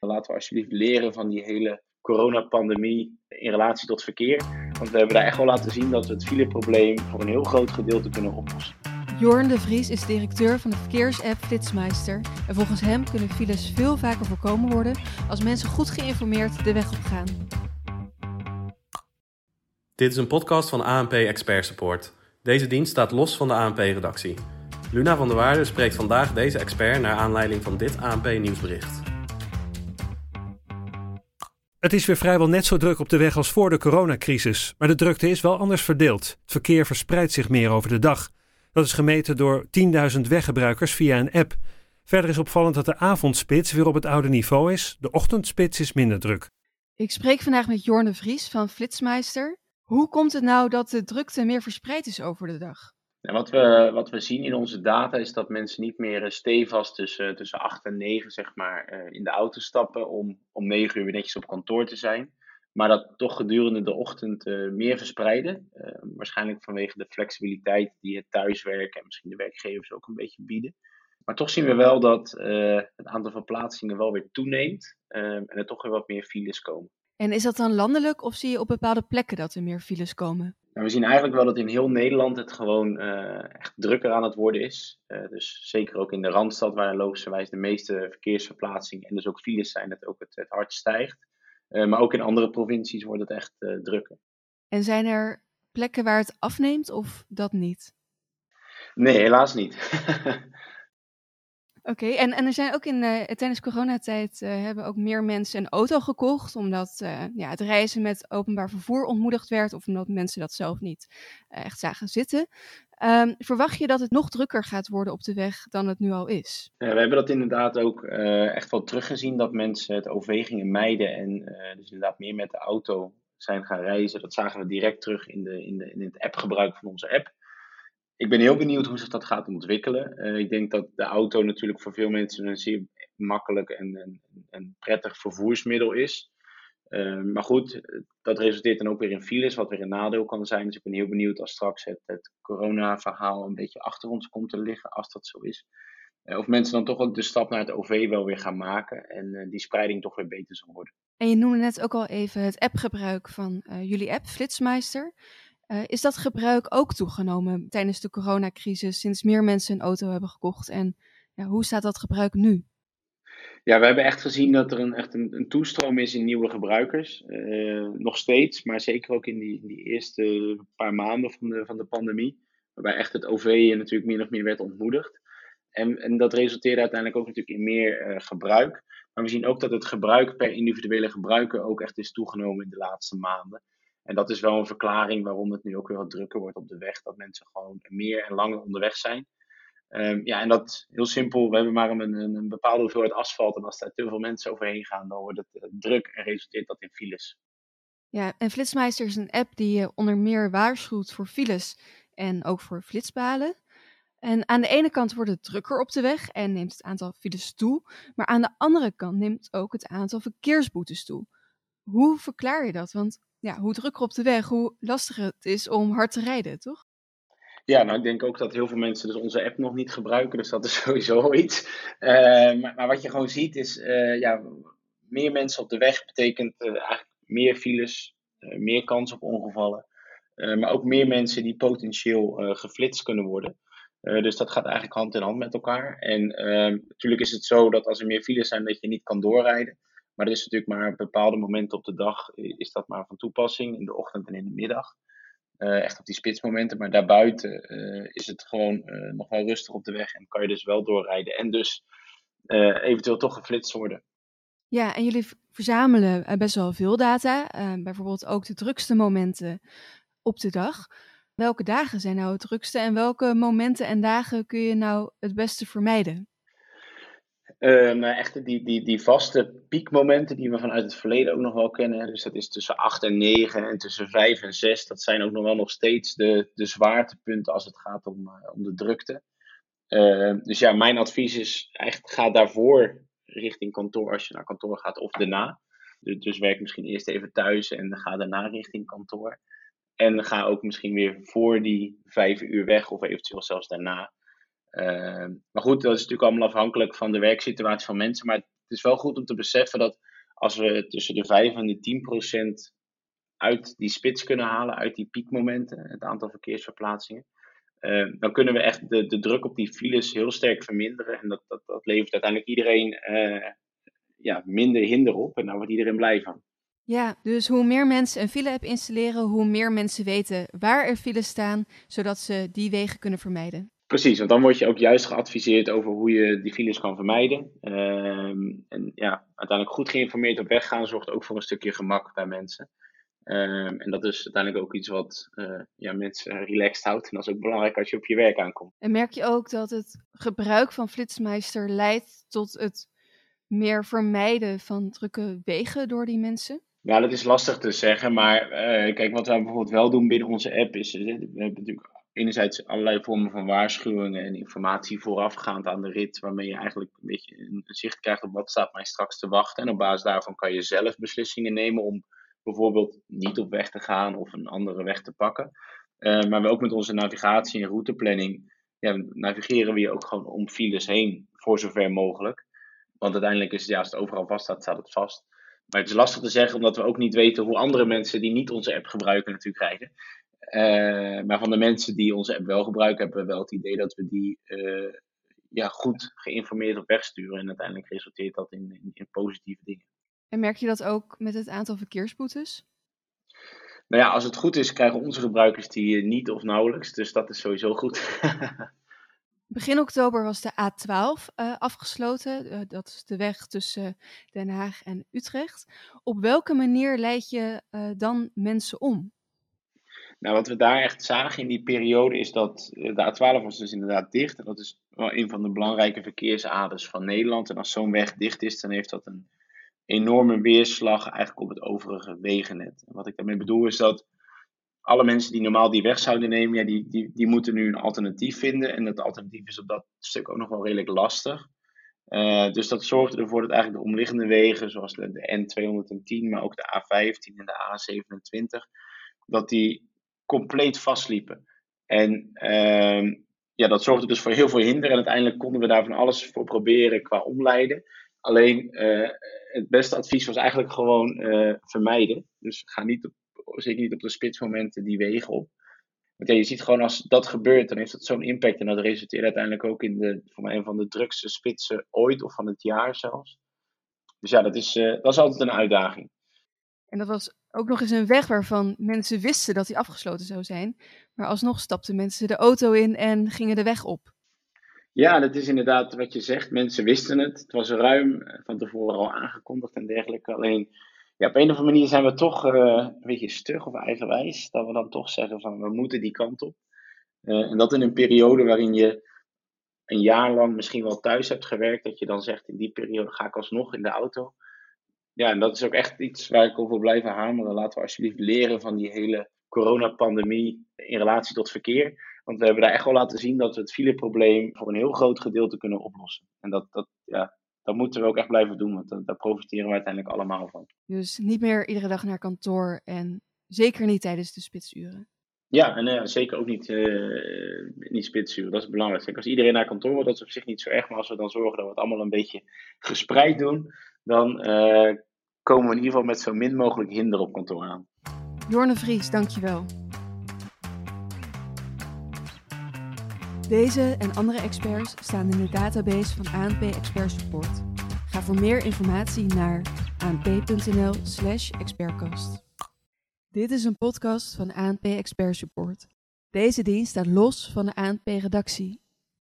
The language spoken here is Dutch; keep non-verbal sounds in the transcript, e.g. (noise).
Laten we alsjeblieft leren van die hele coronapandemie in relatie tot verkeer. Want we hebben daar echt wel laten zien dat we het fileprobleem voor een heel groot gedeelte kunnen oplossen. Jorn de Vries is directeur van de verkeersapp Flitsmeister. En volgens hem kunnen files veel vaker voorkomen worden als mensen goed geïnformeerd de weg op gaan. Dit is een podcast van ANP Expert Support. Deze dienst staat los van de ANP-redactie. Luna van der Waarde spreekt vandaag deze expert naar aanleiding van dit ANP-nieuwsbericht. Het is weer vrijwel net zo druk op de weg als voor de coronacrisis, maar de drukte is wel anders verdeeld. Het verkeer verspreidt zich meer over de dag. Dat is gemeten door 10.000 weggebruikers via een app. Verder is opvallend dat de avondspits weer op het oude niveau is. De ochtendspits is minder druk. Ik spreek vandaag met Jorn de Vries van Flitsmeister. Hoe komt het nou dat de drukte meer verspreid is over de dag? En wat, we, wat we zien in onze data is dat mensen niet meer eh, stevast tussen, tussen 8 en 9 zeg maar, eh, in de auto stappen om om 9 uur weer netjes op kantoor te zijn. Maar dat toch gedurende de ochtend meer verspreiden. Waarschijnlijk vanwege de flexibiliteit die het thuiswerken en misschien de werkgevers ook een beetje bieden. Maar toch zien we wel dat het aantal verplaatsingen wel weer toeneemt en er toch weer wat meer files komen. En is dat dan landelijk of zie je op bepaalde plekken dat er meer files komen? Nou, we zien eigenlijk wel dat in heel Nederland het gewoon echt drukker aan het worden is. dus zeker ook in de Randstad, waar logischerwijs de meeste verkeersverplaatsingen en dus ook files zijn, dat ook het, het hardst stijgt. Uh, maar ook in andere provincies wordt het echt drukker. En zijn er plekken waar het afneemt of dat niet? Nee, helaas niet. (laughs) Oké, en, en er zijn ook in uh, tijdens coronatijd hebben ook meer mensen een auto gekocht, omdat ja, het reizen met openbaar vervoer ontmoedigd werd of omdat mensen dat zelf niet echt zagen zitten. Um, verwacht je dat het nog drukker gaat worden op de weg dan het nu al is? Ja, we hebben dat inderdaad ook echt wel teruggezien, dat mensen het OV gingen mijden en dus inderdaad meer met de auto zijn gaan reizen. Dat zagen we direct terug in, de, in, de, in het appgebruik van onze app. Ik ben heel benieuwd hoe zich dat gaat ontwikkelen. Uh, ik denk dat de auto natuurlijk voor veel mensen een zeer makkelijk en, prettig vervoersmiddel is. Uh, maar goed, dat resulteert dan ook weer in files, wat weer een nadeel kan zijn. Dus ik ben heel benieuwd als straks het, corona-verhaal een beetje achter ons komt te liggen, als dat zo is. Uh, of mensen dan toch ook de stap naar het OV wel weer gaan maken en die spreiding toch weer beter zal worden. En je noemde net ook al even het appgebruik van jullie app, Flitsmeister. Is dat gebruik ook toegenomen tijdens de coronacrisis, sinds meer mensen een auto hebben gekocht? En ja, hoe staat dat gebruik nu? Ja, we hebben echt gezien dat er een, echt een, een toestroom is in nieuwe gebruikers. Uh, nog steeds, maar zeker ook in die, die eerste paar maanden van de, van de pandemie. Waarbij echt het OV natuurlijk meer of meer werd ontmoedigd. En, en dat resulteerde uiteindelijk ook natuurlijk in meer uh, gebruik. Maar we zien ook dat het gebruik per individuele gebruiker ook echt is toegenomen in de laatste maanden. En dat is wel een verklaring waarom het nu ook weer wat drukker wordt op de weg. Dat mensen gewoon meer en langer onderweg zijn. Um, ja, en dat heel simpel. We hebben maar een, een, bepaalde hoeveelheid asfalt. En als daar te veel mensen overheen gaan, dan wordt het uh, druk en resulteert dat in files. Ja, en Flitsmeister is een app die onder meer waarschuwt voor files en ook voor flitsbalen. En aan de ene kant wordt het drukker op de weg en neemt het aantal files toe. Maar aan de andere kant neemt ook het aantal verkeersboetes toe. Hoe verklaar je dat? Want ja, hoe drukker op de weg, hoe lastiger het is om hard te rijden, toch? Ja, nou ik denk ook dat heel veel mensen dus onze app nog niet gebruiken, dus dat is (laughs) sowieso iets. Uh, maar, wat je gewoon ziet is, uh, ja, meer mensen op de weg betekent uh, eigenlijk meer files, meer kans op ongevallen. maar ook meer mensen die potentieel geflitst kunnen worden. dus dat gaat eigenlijk hand in hand met elkaar. En ehm, natuurlijk is het zo dat als er meer files zijn, dat je niet kan doorrijden. Maar er is natuurlijk maar bepaalde momenten op de dag, is dat maar van toepassing, in de ochtend en in de middag. Uh, echt op die spitsmomenten. Maar daarbuiten uh, is het gewoon uh, nog wel rustig op de weg en kan je dus wel doorrijden. En dus eventueel toch geflitst worden. Ja, en jullie verzamelen best wel veel data. bijvoorbeeld ook de drukste momenten op de dag. Welke dagen zijn nou het drukste en welke momenten en dagen kun je nou het beste vermijden? Uh, nou, echt die, die, die vaste piekmomenten die we vanuit het verleden ook nog wel kennen. Dus dat is tussen 8 en 9 en tussen 5 en 6. Dat zijn ook nog wel nog steeds de, de zwaartepunten als het gaat om, uh, om de drukte. Uh, dus ja, mijn advies is eigenlijk ga daarvoor richting kantoor als je naar kantoor gaat of daarna. Dus, dus werk misschien eerst even thuis en ga daarna richting kantoor. En ga ook misschien weer voor die 5 uur weg of eventueel zelfs daarna. Uh, maar goed, dat is natuurlijk allemaal afhankelijk van de werksituatie van mensen. Maar is wel goed om te beseffen dat als we tussen de 5 en de 10 procent uit die spits kunnen halen, uit die piekmomenten, het aantal verkeersverplaatsingen, uh, dan kunnen we echt de, de druk op die files heel sterk verminderen. En dat, dat, dat levert uiteindelijk iedereen uh, ja, minder hinder op en daar wordt iedereen blij van. Ja, dus hoe meer mensen een file-app installeren, hoe meer mensen weten waar er files staan, zodat ze die wegen kunnen vermijden. Precies, want dan word je ook juist geadviseerd over hoe je die files kan vermijden. Ehm, en ja, uiteindelijk goed geïnformeerd op weg gaan zorgt ook voor een stukje gemak bij mensen. Ehm, en dat is uiteindelijk ook iets wat uh, ja, mensen relaxed houdt. En dat is ook belangrijk als je op je werk aankomt. En merk je ook dat het gebruik van Flitsmeister leidt tot het meer vermijden van drukke wegen door die mensen? Ja, dat is lastig te zeggen. Maar uh, kijk, wat wij bijvoorbeeld wel doen binnen onze app is... We hebben natuurlijk enerzijds allerlei vormen van waarschuwingen en informatie voorafgaand aan de rit, waarmee je eigenlijk een beetje een zicht krijgt op wat staat mij straks te wachten. En op basis daarvan kan je zelf beslissingen nemen om bijvoorbeeld niet op weg te gaan of een andere weg te pakken. Uh, maar we ook met onze navigatie en routeplanning ja, navigeren we je ook gewoon om files heen, voor zover mogelijk. Want uiteindelijk is het, ja, als het overal vast staat, staat het vast. Maar het is lastig te zeggen, omdat we ook niet weten hoe andere mensen die niet onze app gebruiken natuurlijk rijden. Uh, maar van de mensen die onze app wel gebruiken, hebben we wel het idee dat we die uh, ja, goed geïnformeerd op weg sturen. En uiteindelijk resulteert dat in, in, in, positieve dingen. En merk je dat ook met het aantal verkeersboetes? Nou ja, als het goed is, krijgen onze gebruikers die niet of nauwelijks. Dus dat is sowieso goed. (laughs) Begin oktober was de A12 uh, afgesloten. Uh, dat is de weg tussen Den Haag en Utrecht. Op welke manier leid je uh, dan mensen om? Nou, wat we daar echt zagen in die periode is dat de A12 was dus inderdaad dicht. En dat is wel een van de belangrijke verkeersaders van Nederland. En als zo'n weg dicht is, dan heeft dat een enorme weerslag eigenlijk op het overige wegennet. En wat ik daarmee bedoel is dat alle mensen die normaal die weg zouden nemen, ja, die, die, die moeten nu een alternatief vinden. En dat alternatief is op dat stuk ook nog wel redelijk lastig. Uh, dus dat zorgde ervoor dat eigenlijk de omliggende wegen, zoals de, de N210, maar ook de A15 en de A27, dat die compleet vastliepen. En uh, ja, dat zorgde dus voor heel veel hinder. En uiteindelijk konden we daar van alles voor proberen qua omleiden. Alleen uh, het beste advies was eigenlijk gewoon uh, vermijden. Dus ga niet op, zeker niet op de spitsmomenten die wegen op. Want je ziet gewoon als dat gebeurt, dan heeft dat zo'n impact. En dat resulteert uiteindelijk ook in de, voor mij een van de drukste spitsen ooit, of van het jaar zelfs. Dus ja, dat is, uh, dat is altijd een uitdaging. En dat was ook nog eens een weg waarvan mensen wisten dat die afgesloten zou zijn. Maar alsnog stapten mensen de auto in en gingen de weg op. Ja, dat is inderdaad wat je zegt. Mensen wisten het. Het was ruim van tevoren al aangekondigd en dergelijke. Alleen ja, op een of andere manier zijn we toch uh, een beetje stug of eigenwijs. Dat we dan toch zeggen van we moeten die kant op. Uh, en dat in een periode waarin je een jaar lang misschien wel thuis hebt gewerkt. Dat je dan zegt in die periode ga ik alsnog in de auto. Ja, en dat is ook echt iets waar ik over blijven hameren. Laten we alsjeblieft leren van die hele coronapandemie in relatie tot verkeer. Want we hebben daar echt wel laten zien dat we het fileprobleem voor een heel groot gedeelte kunnen oplossen. En dat, dat, ja, dat moeten we ook echt blijven doen, want daar profiteren we uiteindelijk allemaal van. Dus niet meer iedere dag naar kantoor en zeker niet tijdens de spitsuren. Ja, en uh, zeker ook niet, uh, niet spitsuren. Dat is belangrijk. Kijk, als iedereen naar kantoor wordt, dat is op zich niet zo erg. Maar als we dan zorgen dat we het allemaal een beetje gespreid doen, dan uh, komen we in ieder geval met zo min mogelijk hinder op kantoor aan. Jorne Vries, dankjewel. Deze en andere experts staan in de database van ANP Expert Support. Ga voor meer informatie naar anp.nl/slash expertcast. Dit is een podcast van ANP Expert Support. Deze dienst staat los van de ANP-redactie